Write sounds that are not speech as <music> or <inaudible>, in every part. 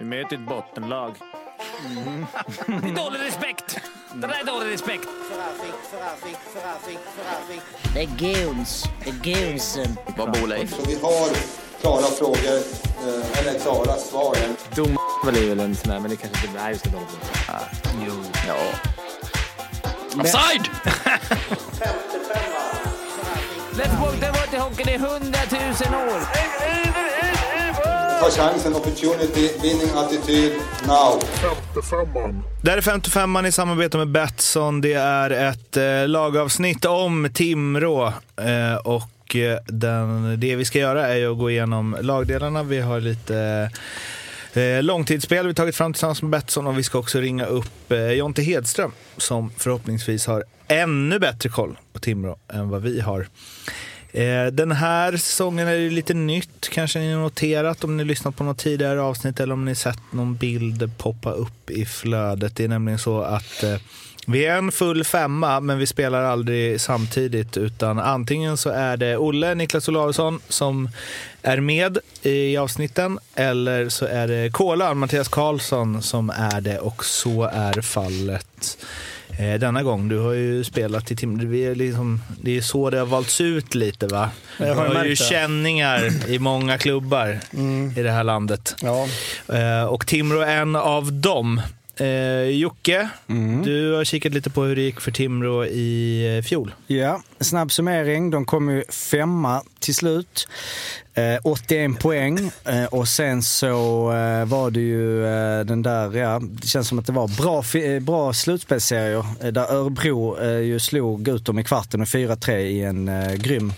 Vi möter ett bottenlag. Mm. Det <laughs> är dålig respekt! Det där är dålig respekt. Det är guns. Det är gunsen. Vad bor Leif? Så vi har klara frågor, eh, eller klara svar. Dom är väl en sån där, men det kanske inte är just det. Jo. Ja. Offside! <laughs> Let's walk the water hockey, det är hundratusen år. Ta chansen, opportunity, winning attityd, now. Det här är 55an i samarbete med Betsson. Det är ett eh, lagavsnitt om Timrå. Eh, och eh, den, det vi ska göra är ju att gå igenom lagdelarna. Vi har lite eh, långtidsspel vi tagit fram tillsammans med Betsson och vi ska också ringa upp eh, Jonte Hedström som förhoppningsvis har ännu bättre koll på Timrå än vad vi har. Eh, den här säsongen är det lite nytt, kanske ni har noterat om ni lyssnat på något tidigare avsnitt eller om ni sett någon bild poppa upp i flödet. Det är nämligen så att eh, vi är en full femma, men vi spelar aldrig samtidigt. Utan antingen så är det Olle, Niklas Olausson, som är med i avsnitten. Eller så är det Kolan, Mattias Karlsson, som är det. Och så är fallet denna gång. Du har ju spelat i Timrå. Vi är liksom, det är så det har valts ut lite va? Du Jag har har ju det. känningar i många klubbar i det här landet. Ja, Eh, Och Timrå är en av dem. Eh, Jocke, du har kikat lite på hur det gick för Timrå i eh, fjol. ja, snabb summering. De kom ju femma till slut. Eh, 81 poäng. Eh, och sen så eh, var det ju eh, den där, ja, det känns som att det var bra, eh, bra slutspelsserier. Eh, där Örebro eh, ju slog ut dem i kvarten och 4-3 i en eh, grym,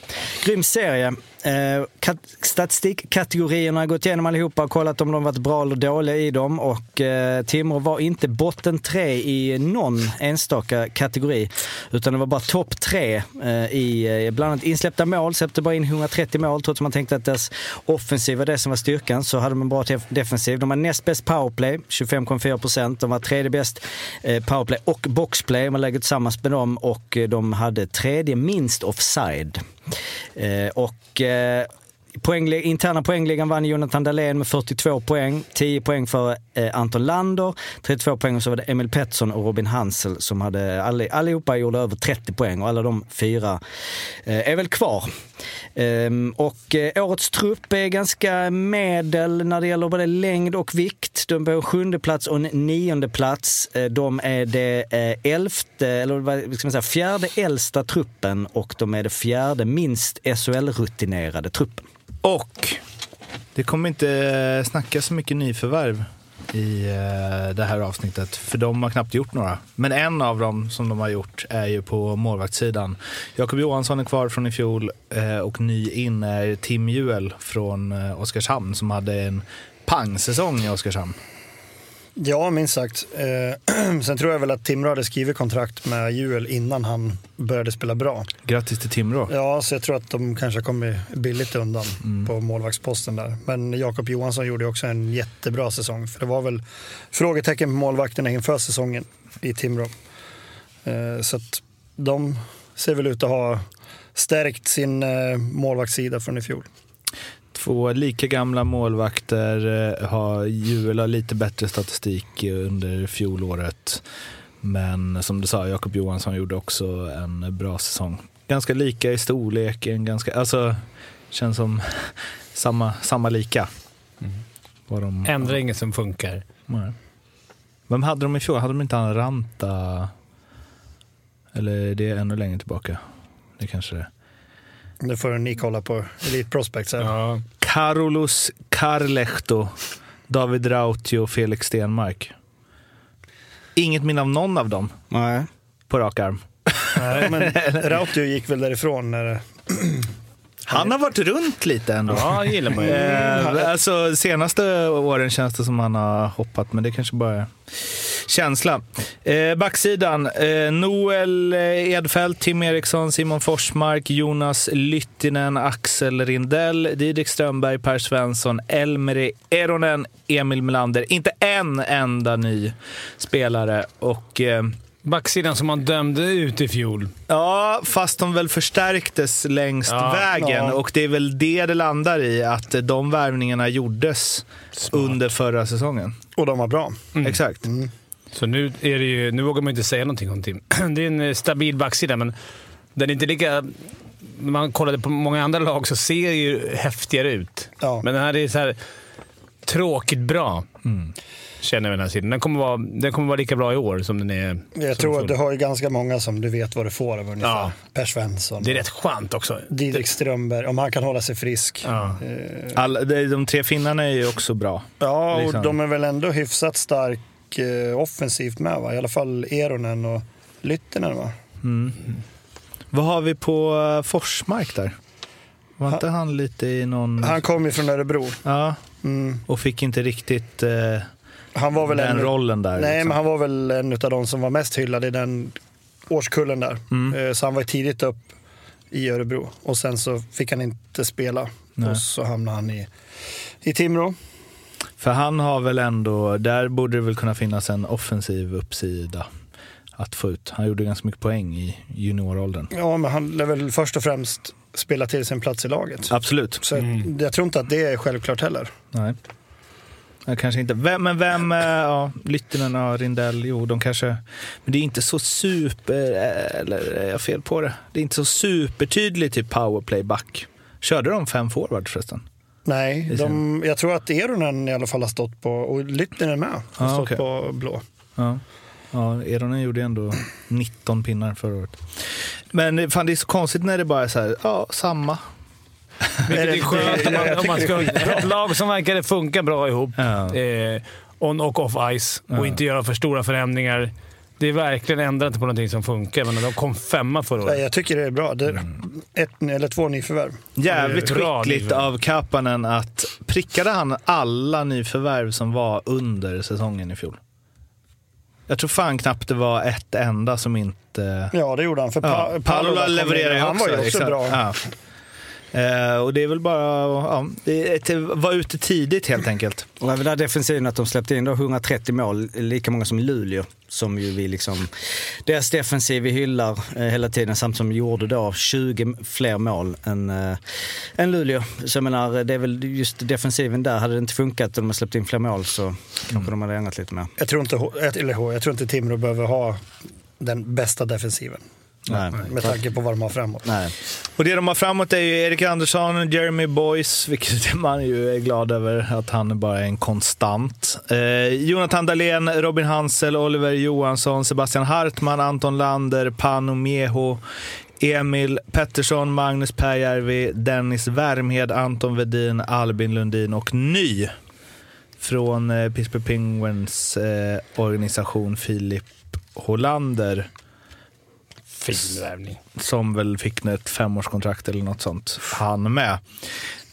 grym serie. Eh, statistikkategorierna har gått igenom allihopa och kollat om de varit bra eller dåliga i dem. Och eh, Timrå var inte botten tre i någon enstaka kategori. Utan det var bara topp tre eh, Eh, i eh, bland annat insläppta mål. Släppte bara in 130 mål trots att man tänkte att deras offensiv var det som var styrkan. Så hade de en bra defensiv. De var näst bäst powerplay, 25,4 procent. De var tredje bäst eh, powerplay och boxplay. Man lägger tillsammans med dem och de hade tredje minst offside. Och eh, interna poängligan vann Jonathan Dahlén med 42 poäng. 10 poäng för Eh, Anton Lander, 32 poäng och så var det Emil Pettersson och Robin Hansel som hade, all, allihopa gjorde över 30 poäng och alla de fyra eh, är väl kvar. Ehm, och eh, årets trupp är ganska medel när det gäller både längd och vikt. De är på sjunde plats och en nionde plats. Eh, de är det eh, elfte, eller vad ska man säga, fjärde äldsta truppen och de är det fjärde minst SHL-rutinerade truppen. Och det kommer inte eh, snacka så mycket nyförvärv i eh, det här avsnittet, för de har knappt gjort några. Men en av dem som de har gjort är ju på målvaktssidan. Jakob Johansson är kvar från i fjol eh, och ny in är Tim Juel från eh, Oskarshamn som hade en pangsäsong i Oskarshamn. Ja, minst sagt. Eh, <clears throat> sen tror jag väl att Timrå hade skrivit kontrakt med Juel innan han började spela bra. Grattis till Timrå. Ja, så jag tror att de kanske kommer billigt undan på målvaktsposten där. Men Jakob Johansson gjorde också en jättebra säsong. För det var väl frågetecken på målvakterna inför säsongen i Timrå. Eh, så att de ser väl ut att ha stärkt sin eh, målvaktssida från i fjol. Två lika gamla målvakter eh, har Juel har lite bättre statistik under fjolåret. Men som du sa, Jakob Johansson gjorde också en bra säsong. Ganska lika i storlek, en ganska, alltså känns som <laughs> samma, samma lika. Vad de, Ändra inget som funkar. Nej. Vem hade de i fjol? Hade de inte han Ranta? Eller är det ännu längre tillbaka? Det kanske det är. Det får ni kolla på Elite Prospects. Här. Ja. Carolus Carlehto, David Rautio och Felix Stenmark. Inget minne av någon av dem Nej. på rak arm. Nej, <laughs> men Rautio gick väl därifrån när Han har varit runt lite ändå. Ja, gillar man ju. Eh, alltså, senaste åren känns det som han har hoppat, men det kanske bara är känsla. Eh, backsidan, eh, Noel eh, Edfeldt, Tim Eriksson, Simon Forsmark, Jonas Lyttinen, Axel Rindell, Didrik Strömberg, Per Svensson, Elmeri Eronen, Emil Melander. Inte en enda ny spelare. Och... Eh, Backsidan som man dömde ut i fjol. Ja, fast de väl förstärktes längst Ja. vägen. Ja. Och det är väl det det landar i, att de värvningarna gjordes under förra säsongen. Och de var bra. Exakt. Så nu är det ju... Nu vågar man inte säga någonting om Tim. <clears throat> Det är en eh, stabil backsida, men den är inte lika... När man kollade på många andra lag så ser det ju häftigare ut. Ja. Men den här är så här tråkigt bra. Känner jag den här sidan. Den kommer, vara, den kommer vara lika bra i år som den är... Jag tror att du har ju ganska många som du vet vad du får av ungefär. Ja. Per Svensson. Det är rätt skönt också. Didrik Strömberg, om han kan hålla sig frisk. Ja. Alla, de, de tre finnarna är ju också bra. Ja, och Liksom. de är väl ändå hyfsat stark eh, offensivt med va? I alla fall Eronen och Lyttinen va? Vad har vi på eh, Forsmark där? Var inte han lite i någon... Han kom ju från Örebro. Ja, Mm. och fick inte riktigt eh, Han var väl den en, rollen där. Nej, liksom. men han var väl en av de som var mest hyllad i den årskullen där. Mm. Eh, Så han var tidigt upp i Örebro. Och sen så fick han inte spela. Nej. Och så hamnade han i, i Timrå. För han har väl ändå, där borde det väl kunna finnas en offensiv uppsida att få ut. Han gjorde ganska mycket poäng i junioråldern. Ja, men han lär väl först och främst spela till sin plats i laget. Absolut. Så jag tror inte att det är självklart heller. Nej. Ja, kanske inte. Vem, men vem, eh, ja, Lyttinen och Rindell, jo de kanske, men det är inte så super, eh, eller är jag fel på det? Det är inte så supertydligt typ powerplay-back. Körde de fem forward förresten? Nej, de, jag tror att Eronen i alla fall har stått på, och Lyttinen med, har Ah, stått okej. på blå. Ja. Ja, Eronen gjorde ändå 19 pinnar förra året. Men fan, det är så konstigt när det bara är så här, ja, samma. <laughs> Vilket är skönt om man, om man ska ha ett lag som verkar funka bra ihop. Ja. Eh, on och off ice och Ja. inte göra för stora förändringar. Det är verkligen ändrat på någonting som funkar. Men de kom femma förra Nej, året. jag tycker det är bra. Det är ett eller två nyförvärv. Jävligt Bra skickligt nyförvärv. av Kapanen att prickade han alla nyförvärv som var under säsongen i fjol? Jag tror fan knappt det var ett enda som inte... Ja, det gjorde han. För Ja, pa- kom in, levererar ju Han också. var ju också exakt. bra. Ja. Eh, och det är väl bara ja, det är ett, var ute tidigt helt enkelt. Och även där defensiven att de släppte in då 130 mål, lika många som Luleå. Som ju vi liksom, deras defensiv vi hyllar eh, hela tiden samt som gjorde då 20 fler mål än, eh, än Luleå. Så jag menar, det är väl just defensiven där, hade det inte funkat och de släppt in fler mål så kanske de hade ändrat lite mer. Jag tror inte, H- eller H- jag tror inte Timrå behöver ha den bästa defensiven. Nej. Med tanke på vad de har framåt. Nej. Och det de har framåt är ju Erik Andersson, Jeremy Boyce, <laughs> vilket man ju är glad över att han bara är en konstant. Eh, Jonathan Dahlén, Robin Hansel, Oliver Johansson, Sebastian Hartman, Anton Lander, Panu Mieho, Emil Pettersson, Magnus Pääjärvi, Dennis Värmhed, Anton Vedin, Albin Lundin och ny från eh, Pittsburgh Penguins eh, organisation Filip Hollander Fin värvning. som väl fick ett femårskontrakt eller något sånt, han med.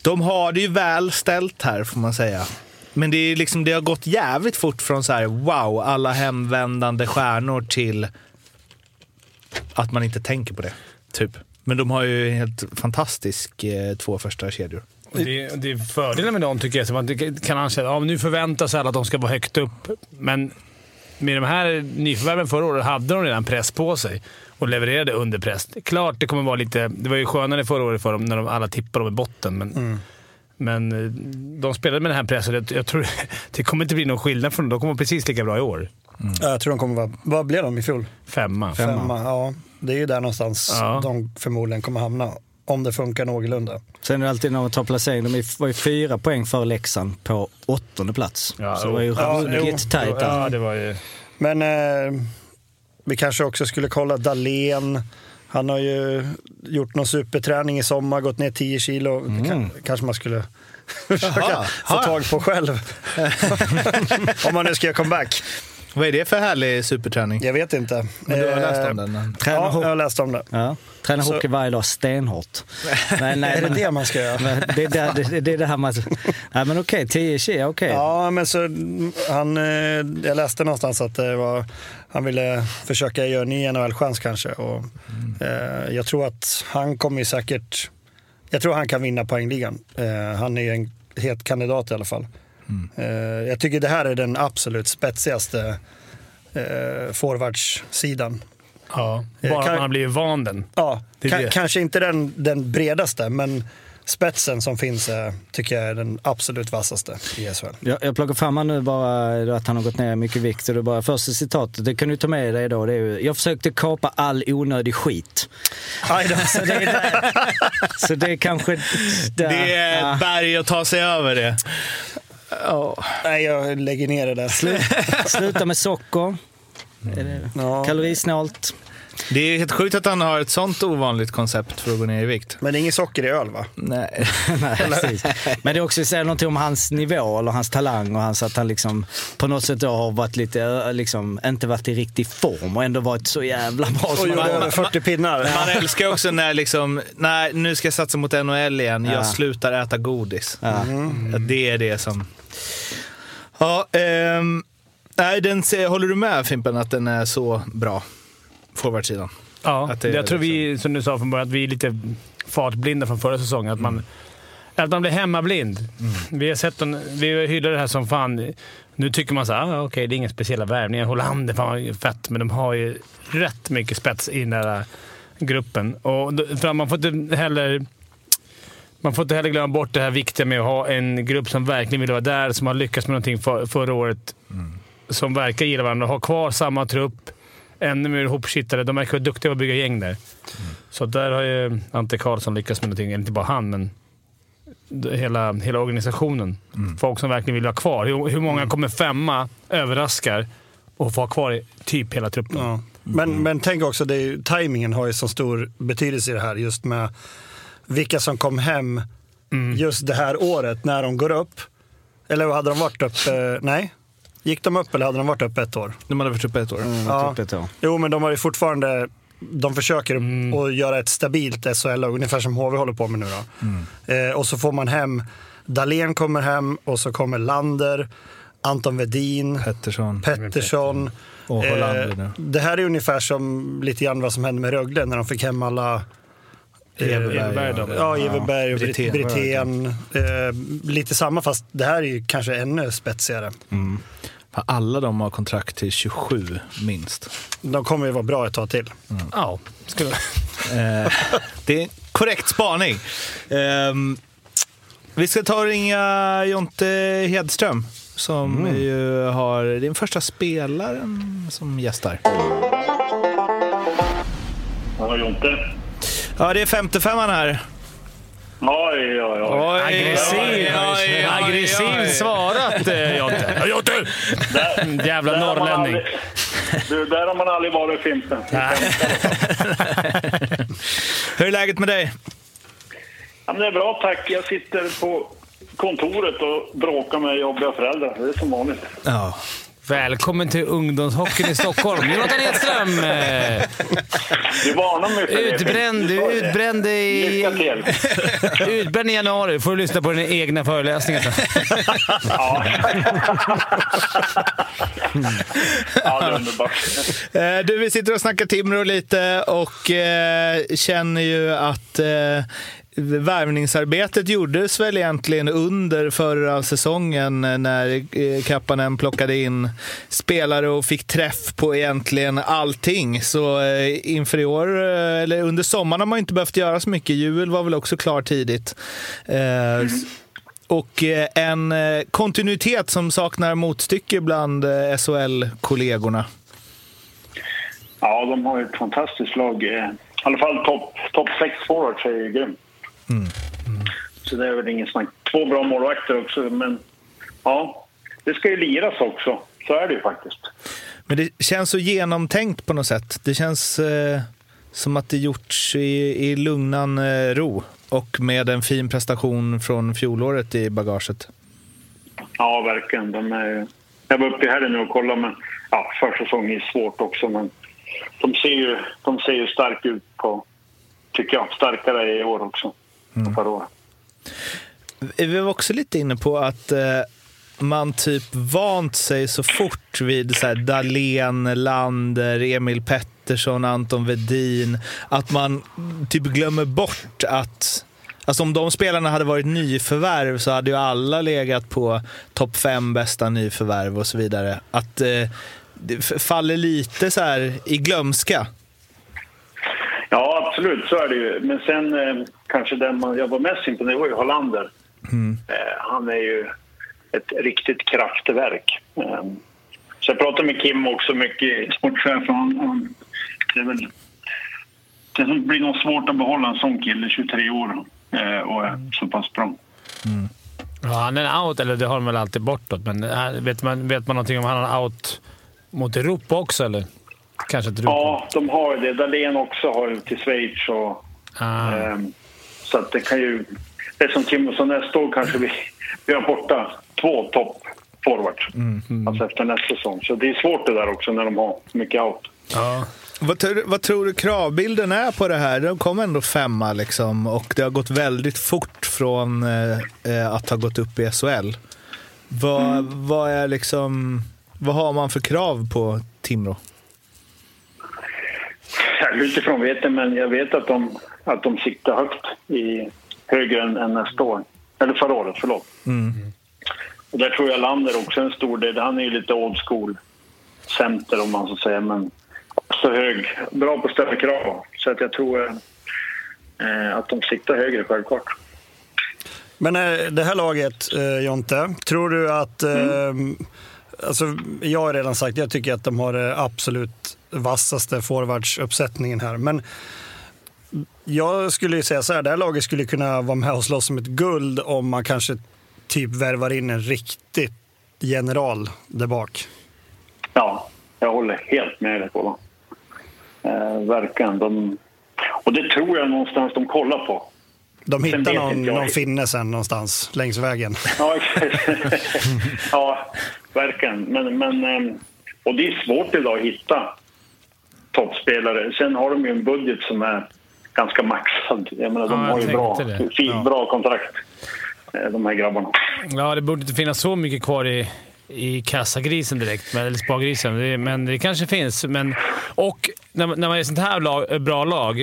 De har det ju väl ställt här får man säga. Men det, är liksom, det har gått jävligt fort från så här wow, alla hemvändande stjärnor till att man inte tänker på det. Typ. Men de har ju en helt fantastisk eh, två första kedjor. Och det, det är fördelen med dem tycker jag. Det kan anse att ja, nu förväntar sig alla att de ska vara högt upp. Men med de här nyförvärven förra året hade de redan press på sig och levererade under press. Klart det kommer vara lite... Det var ju skönare förra året för dem när de alla tippade dem i botten. Men, men eh, de spelade med den här pressen. Jag, tror <laughs> det kommer inte bli någon skillnad för dem. De kommer vara precis lika bra i år. Ja, Jag tror de kommer vara... Vad blev de i fjol? Femma. Femma. Ja, det är ju där någonstans Ja. de förmodligen kommer hamna. Om det funkar någorlunda. Sen är det alltid när man tar placering, de är- var ju fyra poäng för Leksand på åttonde plats. Ja, så det var ju ja, ruggigt tajt där. Ja, det var ju... Men eh, vi kanske också skulle kolla Dalen. Han har ju gjort någon superträning i sommar, gått ner 10 kilo. Kan, kanske man skulle <laughs> försöka Jaha. få tag på själv. <laughs> om man nu ska göra comeback. Vad är det för härlig superträning? Jag vet inte. Men du har läst Eh, om den? Tränar, Ja, jag har läst om det. ja, tränar Så- hockey varje dag stenhårt. <laughs> Men, nej, Är det men, det man ska göra? men det, är där- det, det är det här att... Nej men okej, 10 kilo, okej. Ja, men så han, eh, jag läste någonstans att det var, han ville försöka göra en ny NHL-chans kanske. Och, eh, jag tror att han kommer säkert, jag tror han kan vinna poängligan. Eh, han är en het kandidat i alla fall. Eh, jag tycker det här är den absolut spetsigaste eh, forwardssidan. Ja, Eh, bara kan- att man blivit van den. Ja, ka- kanske inte den, den bredaste, men spetsen som finns är, tycker jag är den absolut vassaste i SHL. Jag, jag plockar fram här nu bara att han har gått ner mycket vikt. Och det bara första citatet, det kan du ta med dig då. Det är ju, jag försökte kapa all onödig skit. Då. Så det är, <laughs> så det är kanske... Där. Det är Ja. ett berg att ta sig över det. Ja. Nej, jag lägger ner det där. <laughs> Sluta med socker. Är det Ja. Kalorisnålt. Det är helt sjukt att han har ett sånt ovanligt koncept för att gå ner i vikt. Men det är inget socker i öl va? Nej. <laughs> Nej, precis. Men det är också säger någonting om hans nivå eller hans talang och hans att han liksom på något sätt då har varit lite, ö, liksom, inte varit i riktig form och ändå varit så jävla bra Och gjorde över 40 pinnar. Man älskar också när liksom, nej nu ska jag satsa mot NHL igen, Ja. jag slutar äta godis. Ja. Att Det är det som... Ja, ehm, nej, den, ser- håller du med Fimpen att den är så bra? Forwardsidan. Ja, Att det jag tror vi, liksom- som du sa från början, att vi är lite fartblinda från förra säsongen. Att man, att man blir hemmablind. Vi har sett den, vi hyllar det här som fan. Nu tycker man så här, ah, okej det är inga speciella värvningar. Hollander, fan vad fett, men de har ju rätt mycket spets i den där gruppen. Och då- för man får inte heller... Man får inte heller glömma bort det här viktiga med att ha en grupp som verkligen vill vara där, som har lyckats med någonting för, förra året. Som verkar gilla varandra. Ha kvar samma trupp. Ännu mer ihopkittade. De verkar vara duktiga på att bygga gäng där. Så där har ju Ante Karlsson lyckats med någonting. Eller inte bara han, men hela, hela organisationen. Folk som verkligen vill vara kvar. Hur, hur många kommer femma, överraskar och får ha kvar typ hela truppen? Ja. Men, men tänk också, det är ju, tajmingen har ju så stor betydelse i det här. Just med vilka som kom hem just det här året när de går upp. Eller hade de varit upp? Eh, nej. Gick de upp eller hade de varit upp ett år? De hade varit uppe ett år. Ja. Typ ett år. Jo, men de har ju fortfarande... De försöker att göra ett stabilt SHL, ungefär som HV håller på med nu. Då. Eh, och så får man hem... Dahlén kommer hem och så kommer Lander, Anton Vedin, Pettersson. Pettersson. Och Hollander Eh, nu. det här är ungefär som lite grann vad som hände med Rögle när de fick hem alla Everberg då. Ja, Everberg och Brithén. Brithén. Eh, lite samma fast det här är ju kanske ännu spetsigare. Fan, Alla de har kontrakt till 27 minst. De kommer ju vara bra ett tag till. Ja, skulle... Eh, det är en korrekt spaning. Ehm, vi ska ta och ringa Jonte Hedström som ju har, den första spelaren som gästar. Ja, Jonte. Ja, det är 55 här. Oj, oj, oj. Aggressiv, aggressiv svarat eh, Jonte. Jonte! Där, Jävla där har man norrlänning. aldrig- Du, där har man aldrig varit Fimpen. Hur är läget med dig? Ja, men det är bra, tack. Jag sitter på kontoret och bråkar med jobbiga föräldrar. Det är som vanligt. Ja. Välkommen till ungdomshockeyn i Stockholm. Jonathan Edström! Du varnar mig för det. utbränd, utbränd i, utbränd i januari. får du lyssna på dina egna föreläsningar sen. Ja. ja, det är underbart. Eh, Du, vi sitter och snackar Timrå lite och eh, känner ju att eh, värvningsarbetet gjordes väl egentligen under förra säsongen eh, när eh, Kappanen plockade in spelare och fick träff på egentligen allting. Så eh, inför i år, eller under sommaren har man inte behövt göra så mycket. Jul var väl också klar tidigt. S- Och en kontinuitet som saknar motstycke bland SHL-kollegorna. Ja, de har ett fantastiskt lag. I alla fall topp top sex forwards är ju grym. Så det är väl ingen snack. Två bra målvakter också, men ja, det ska ju liras också. Så är det ju faktiskt. Men det känns så genomtänkt på något sätt. Det känns eh, som att det gjorts i, i lugnan eh, ro och med en fin prestation från fjolåret i bagaget. Ja, verkligen. De är, jag var uppe i helgen nu och kollade, men ja, försäsongen är svårt också. Men de ser ju, de ser ju starka ut på, tycker jag, starkare i år också. Än Förra året. Vi var också lite inne på att eh, man typ vant sig så fort vid så här Dahlén, Lander, Emil Pettersson, Anton Vedin att man typ glömmer bort att Alltså om de spelarna hade varit nyförvärv så hade ju alla legat på topp fem bästa nyförvärv och så vidare. Att eh, det faller lite så här i glömska. Absolut, så är det ju. Men sen eh, kanske den man, jag var mest imponerad var ju Hollander. Eh, han är ju ett riktigt kraftverk. Eh, så jag pratade med Kim också mycket, sportchef. och Han, han, det, är väl, det blir nog svårt att behålla en sån kille, 23 år, eh, och är så pass bra. Ja, han är en out, eller det har de väl alltid bortåt, men äh, vet man, vet man någonting om han har out mot Europa också, eller? Kanske inte Europa? Ja, de har det. Dahlén också har ju till Schweiz. Och, Ah. ehm, så att det kan ju... Det är som Kim sa, nästa år kanske vi, vi har borta två toppforwards. Alltså efter nästa säsong. Så det är svårt det där också när de har mycket out. Ja. Vad, tror- vad tror du kravbilden är på det här? De kom ändå femma liksom och det har gått väldigt fort från eh, eh, att ha gått upp i SHL. Vad, vad är liksom... Vad har man för krav på Timrå? Ja, Utifrån vet jag, men jag vet att de, att de siktar högt i, högre än, än nästa år. Eller förra året, förlåt. Och där tror jag Lander också är en stor del. Han är ju lite old school center om man så säger, men också hög. Bra på att ställa krav. Så att jag tror eh, att de siktar högre självklart. Men eh, det här laget, eh, Jonte, tror du att... Eh, alltså, jag har redan sagt, jag tycker att de har det absolut vassaste forwardsuppsättningen här. Men jag skulle ju säga så här, det här laget skulle kunna vara med och slåss om ett guld om man kanske typ värvar in en riktig general där bak. Ja, jag håller helt med dig på det. Eh, verkligen. De, och det tror jag någonstans de kollar på. De hittar någon, någon finne sen någonstans längs vägen. Ja, <laughs> ja verkligen. Men, men, ehm, och det är svårt idag att hitta toppspelare. Sen har de ju en budget som är ganska maxad. Jag menar, de Ja, jag har ju bra, det. fin, Ja. bra kontrakt, eh, de här grabbarna. ja, det borde inte finnas så mycket kvar i, i kassagrisen direkt, eller spargrisen. Men det kanske finns. Men, och när, man- när man är ett sånt här lag, bra lag,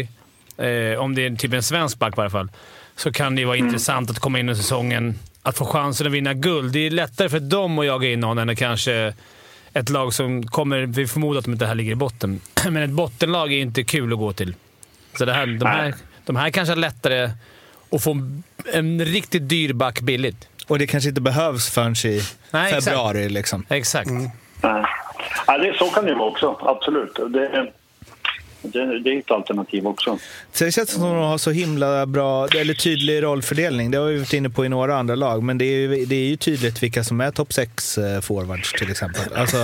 eh, om det är typ en svensk back i alla fall, så kan det ju vara intressant att komma in i säsongen, att få chansen att vinna guld. Det är lättare för dem att jaga in någon än att kanske ett lag som kommer... Vi förmodar att de inte här ligger i botten, <clears throat> men ett bottenlag är inte kul att gå till. Så det här, de, här, de här kanske har lättare att få en riktigt dyr back billigt. Och det kanske inte behövs förrän i Nej, exakt. februari. Liksom. Exakt. Nej. Ja, det, så kan det vara också, absolut. Det, det, det är ett alternativ också. Så det känns som att de har så himla bra, eller tydlig rollfördelning. Det har vi varit inne på i några andra lag, men det är ju, det är ju tydligt vilka som är topp 6 forwards till exempel. Alltså,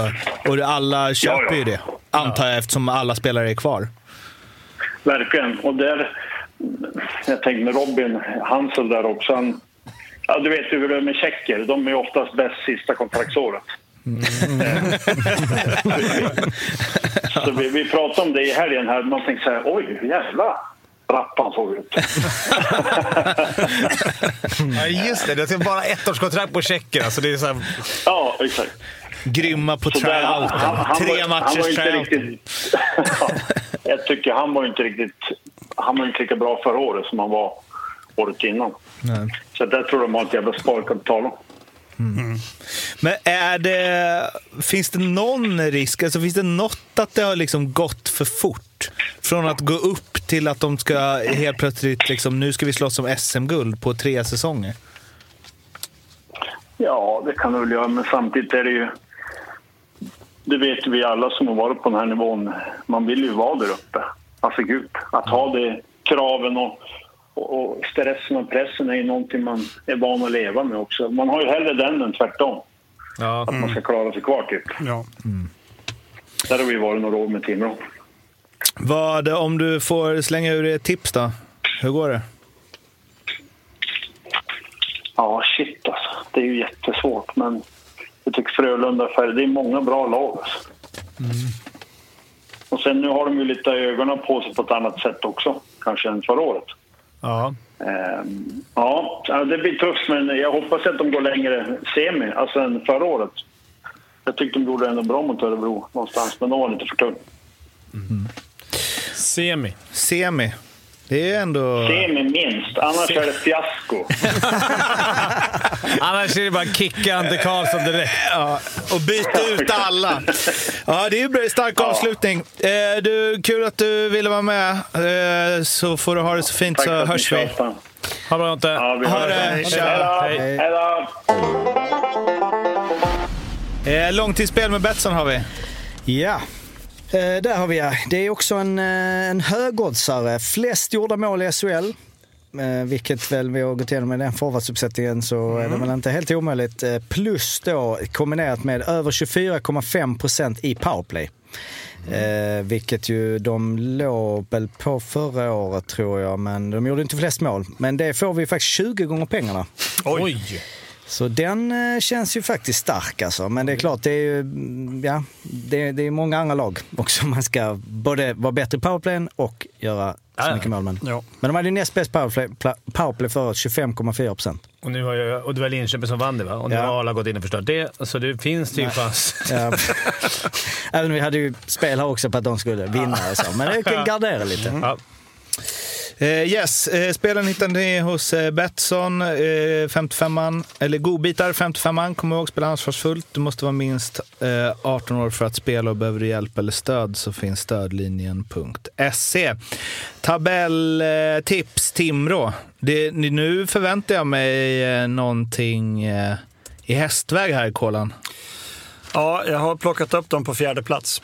och alla köper ja. ju det, antar jag, eftersom alla spelare är kvar. Verkligen. Och där, jag tänkte med Robin Hansel där också. Han, ja, du vet ju hur det är med tjecker. De är oftast bäst sista kontraktsåret. Så vi, vi pratade om det i helgen här. Man tänkte så här, oj, jävla rappan såg ut. <laughs> Ja, just det. Det är bara ettårskontrakt på tjecker. Alltså, det är så här... ja, exakt. Grymma på tryouten. Tre matchers tryouten. riktigt, ja, <laughs> Jag tycker han var inte riktigt... Han var inte lika bra förra året som han var året innan. Nej. Så där tror jag de har ett jävla sparkapital. Men är det, finns det någon risk, alltså finns det något att det har liksom gått för fort? Från att gå upp till att de ska helt plötsligt, liksom, nu ska vi slåss om SM-guld på tre säsonger. Ja, det kan det väl göra, men samtidigt är det ju... Det vet vi alla som har varit på den här nivån. Man vill ju vara där uppe. Alltså gud, att ha det kraven och, och, stressen och pressen är ju någonting man är van att leva med också. Man har ju hellre den än tvärtom. Ja. Att man ska klara sig kvar typ. Ja. Där har vi varit några år med Timrå. Vad, om du får slänga ur ett tips då? Hur går det? Ja, shit alltså. Det är ju jättesvårt, men jag tycker Frölunda färg, det är många bra lag. Alltså. Och sen nu har de ju lite ögonen på sig på ett annat sätt också, kanske än förra året. Ja. Ehm, ja, ja, det blir tufft, men jag hoppas att de går längre semi, alltså än förra året. Jag tyckte de gjorde ändå bra mot Örebro någonstans, men de var lite för tunga. Semi. Semi. Det är ändå... Semi minst, annars är det fiasko. <laughs> <laughs> Annars är det bara kicka Ante Karlsson direkt. Ja, och byta ut alla. Ja, det är en stark avslutning. Eh, du, kul att du ville vara med. Eh, så får du ha det så fint Tack så att hörs vi. tjatar. Ha det bra Ante. Ja, vi Ha det. Hej Tja. då. Hej. Hej då. Eh, långtidsspel med Betsson har vi. Ja. Eh, där har vi ja. Det är också en, eh, en högoddsare. Flest gjorda mål i SHL. Eh, vilket väl vi har gått igenom med den forwardsuppsättningen så är det väl inte helt omöjligt. Eh, plus då kombinerat med över 24,5 procent i powerplay. Eh, vilket ju de låg väl på förra året tror jag, men de gjorde inte flest mål. Men det får vi faktiskt 20 gånger pengarna. Oj! Så den eh, känns ju faktiskt stark alltså. Men det är klart, det är ju mm, ja, det, det är många andra lag också. Man ska både vara bättre i powerplayen och göra Ja, ja. mycket mål. Men, Ja. men de hade ju näst bäst powerplay, pla- powerplay förut, 25,4 procent. Och, nu har jag, och det var Linköping som vann det va? Och nu Ja. har alla gått in och förstört det. Så det finns ju chans. <laughs> Ja. Även om vi hade ju spel här också på att de skulle vinna och så. Men det kan gardera lite. Ja. Eh, yes, eh, spelen hittar ni hos eh, Betsson. Eh, 55an, eller godbitar 55an. Kom ihåg, spela ansvarsfullt. Du måste vara minst eh, 18 år för att spela och behöver du hjälp eller stöd så finns stödlinjen.se. Tabelltips Timrå. Det, nu förväntar jag mig någonting i hästväg här i kolan. ja, jag har plockat upp dem på fjärde plats.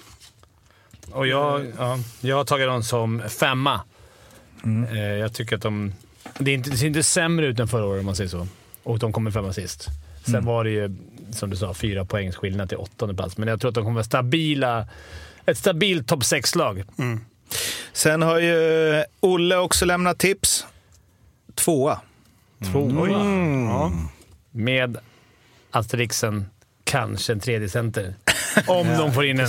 Och jag, ja, jag har tagit dem som femma. Eh, jag tycker att de... Det, är inte, det ser inte sämre ut än förra året om man säger så. Och de kommer femma sist. Sen var det ju, som du sa, fyra poängs skillnad till åttonde plats. Men jag tror att de kommer vara stabila. Ett stabilt topp 6-lag. Sen har ju Olle också lämnat tips. Tvåa. Tvåa. Ja. Med asterixen, kanske en tredje center. <laughs> Om de får in en...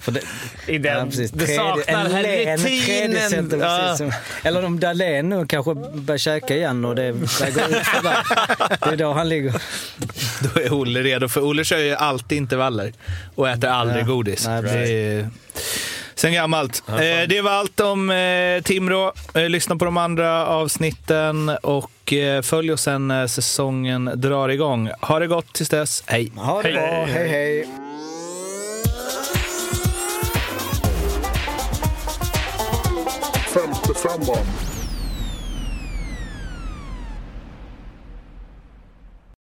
För det, I den, ja, precis. det Tredje- saknar en län- en tredje center, helvetinen. Ja. precis som- Eller om Dahlén nu kanske börjar käka igen och det börjar ut för. Det är då han ligger. Då är Olle redo, för Olle kör ju alltid intervaller och äter aldrig Ja. godis. Nej, sen gammalt. Eh, det var allt om eh, Timrå. Eh, lyssna på de andra avsnitten och eh, följ oss sen när säsongen drar igång. Ha det gott tills dess. Hej! Ha det bra, hej hej. 55an